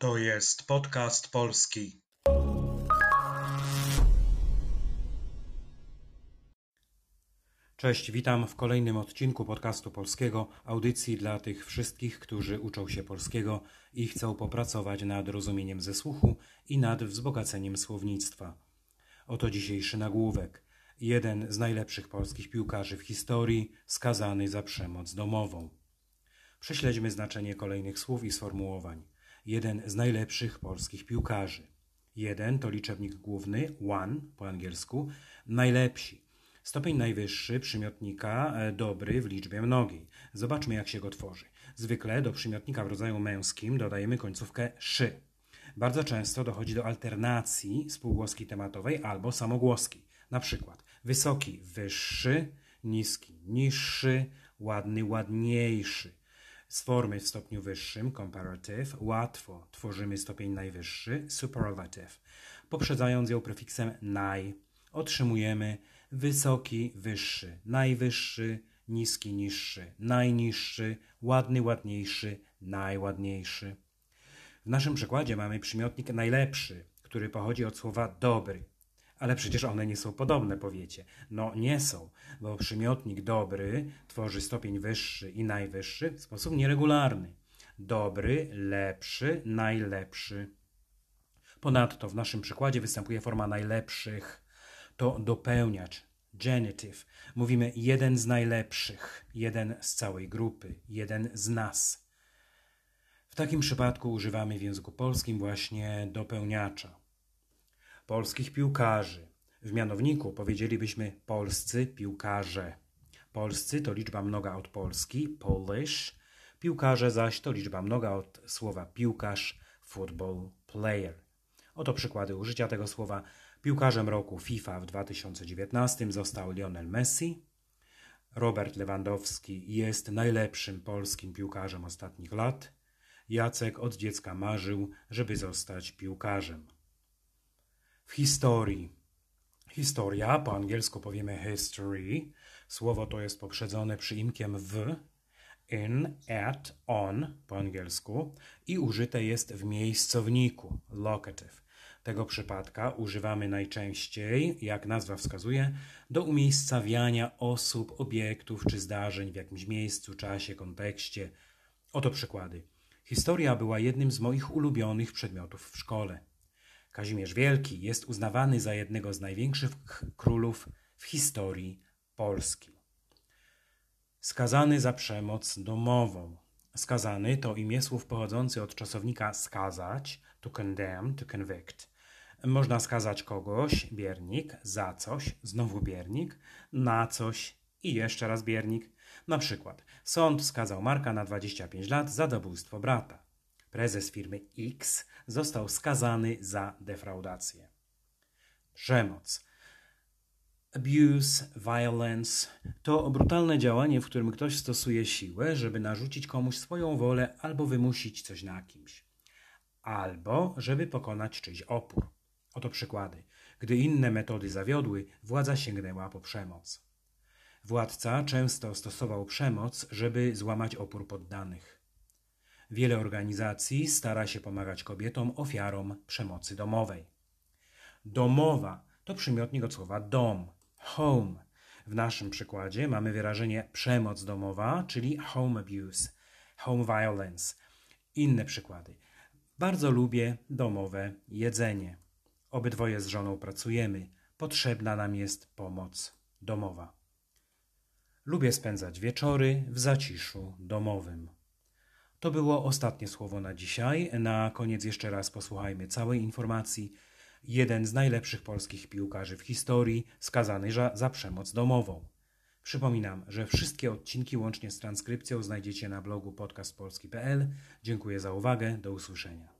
To jest podcast polski. Cześć, witam w kolejnym odcinku podcastu polskiego, audycji dla tych wszystkich, którzy uczą się polskiego i chcą popracować nad rozumieniem ze słuchu i nad wzbogaceniem słownictwa. Oto dzisiejszy nagłówek. Jeden z najlepszych polskich piłkarzy w historii skazany za przemoc domową. Prześledźmy znaczenie kolejnych słów i sformułowań. Jeden z najlepszych polskich piłkarzy. Jeden to liczebnik główny, one po angielsku, najlepsi. Stopień najwyższy przymiotnika e, dobry w liczbie mnogiej. Zobaczmy, jak się go tworzy. Zwykle do przymiotnika w rodzaju męskim dodajemy końcówkę szy. Bardzo często dochodzi do alternacji spółgłoski tematowej albo samogłoski. Na przykład wysoki, wyższy, niski, niższy, ładny, ładniejszy. Z formy w stopniu wyższym, comparative, łatwo tworzymy stopień najwyższy, superlative. Poprzedzając ją prefiksem naj, otrzymujemy wysoki, wyższy, najwyższy, niski, niższy, najniższy, ładny, ładniejszy, najładniejszy. W naszym przykładzie mamy przymiotnik najlepszy, który pochodzi od słowa dobry. Ale przecież one nie są podobne, powiecie. No nie są, bo przymiotnik dobry tworzy stopień wyższy i najwyższy w sposób nieregularny. Dobry, lepszy, najlepszy. Ponadto w naszym przykładzie występuje forma najlepszych. To dopełniacz, genitive. Mówimy jeden z najlepszych, jeden z całej grupy, jeden z nas. W takim przypadku używamy w języku polskim właśnie dopełniacza polskich piłkarzy. W mianowniku powiedzielibyśmy polscy piłkarze. Polscy to liczba mnoga od Polski, Polish. Piłkarze zaś to liczba mnoga od słowa piłkarz, football player. Oto przykłady użycia tego słowa. Piłkarzem roku FIFA w 2019 został Lionel Messi. Robert Lewandowski jest najlepszym polskim piłkarzem ostatnich lat. Jacek od dziecka marzył, żeby zostać piłkarzem historii. Historia, po angielsku powiemy history. Słowo to jest poprzedzone przyimkiem w, in, at, on po angielsku i użyte jest w miejscowniku, locative. Tego przypadka używamy najczęściej, jak nazwa wskazuje, do umiejscawiania osób, obiektów czy zdarzeń w jakimś miejscu, czasie, kontekście. Oto przykłady. Historia była jednym z moich ulubionych przedmiotów w szkole. Kazimierz Wielki jest uznawany za jednego z największych królów w historii Polski. Skazany za przemoc domową. Skazany to imię słów pochodzący od czasownika skazać, to condemn, to convict. Można skazać kogoś, biernik, za coś, znowu biernik, na coś i jeszcze raz biernik. Na przykład sąd skazał Marka na 25 lat za zabójstwo brata. Prezes firmy X został skazany za defraudację. Przemoc. Abuse, violence to brutalne działanie, w którym ktoś stosuje siłę, żeby narzucić komuś swoją wolę albo wymusić coś na kimś, albo żeby pokonać czyjś opór. Oto przykłady. Gdy inne metody zawiodły, władza sięgnęła po przemoc. Władca często stosował przemoc, żeby złamać opór poddanych. Wiele organizacji stara się pomagać kobietom ofiarom przemocy domowej. Domowa to przymiotnik od słowa dom, home. W naszym przykładzie mamy wyrażenie przemoc domowa, czyli home abuse, home violence. Inne przykłady. Bardzo lubię domowe jedzenie. Obydwoje z żoną pracujemy. Potrzebna nam jest pomoc domowa. Lubię spędzać wieczory w zaciszu domowym. To było ostatnie słowo na dzisiaj. Na koniec jeszcze raz posłuchajmy całej informacji. Jeden z najlepszych polskich piłkarzy w historii skazany za, za przemoc domową. Przypominam, że wszystkie odcinki łącznie z transkrypcją znajdziecie na blogu podcastpolski.pl. Dziękuję za uwagę. Do usłyszenia.